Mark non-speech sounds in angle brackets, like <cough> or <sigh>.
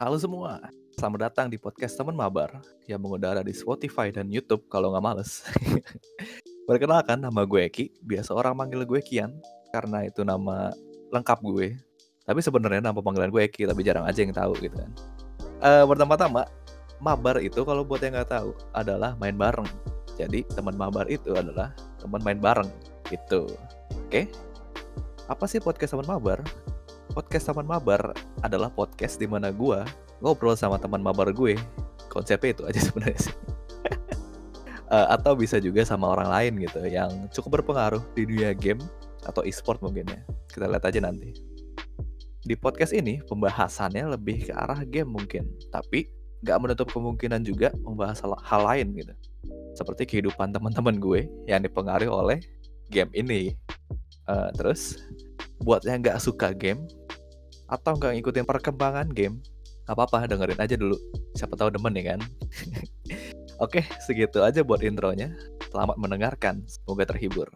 Halo semua, selamat datang di podcast teman mabar yang mengudara di Spotify dan YouTube kalau nggak males. <laughs> Perkenalkan, nama gue Eki. Biasa orang manggil gue Kian karena itu nama lengkap gue. Tapi sebenarnya nama panggilan gue Eki, tapi jarang aja yang tahu gitu kan. Uh, pertama-tama, mabar itu kalau buat yang nggak tahu adalah main bareng. Jadi teman mabar itu adalah teman main bareng gitu. Oke? Apa sih podcast teman mabar? Podcast teman mabar adalah podcast di mana gue ngobrol sama teman mabar gue. Konsepnya itu aja <laughs> sebenarnya sih. uh, <laughs> atau bisa juga sama orang lain gitu yang cukup berpengaruh di dunia game atau e-sport mungkin ya. Kita lihat aja nanti. Di podcast ini pembahasannya lebih ke arah game mungkin, tapi nggak menutup kemungkinan juga membahas hal, hal lain gitu. Seperti kehidupan teman-teman gue yang dipengaruhi oleh game ini. Uh, terus buat yang nggak suka game atau nggak ngikutin perkembangan game, nggak apa-apa dengerin aja dulu. Siapa tahu demen ya kan. <laughs> Oke, segitu aja buat intronya. Selamat mendengarkan, semoga terhibur.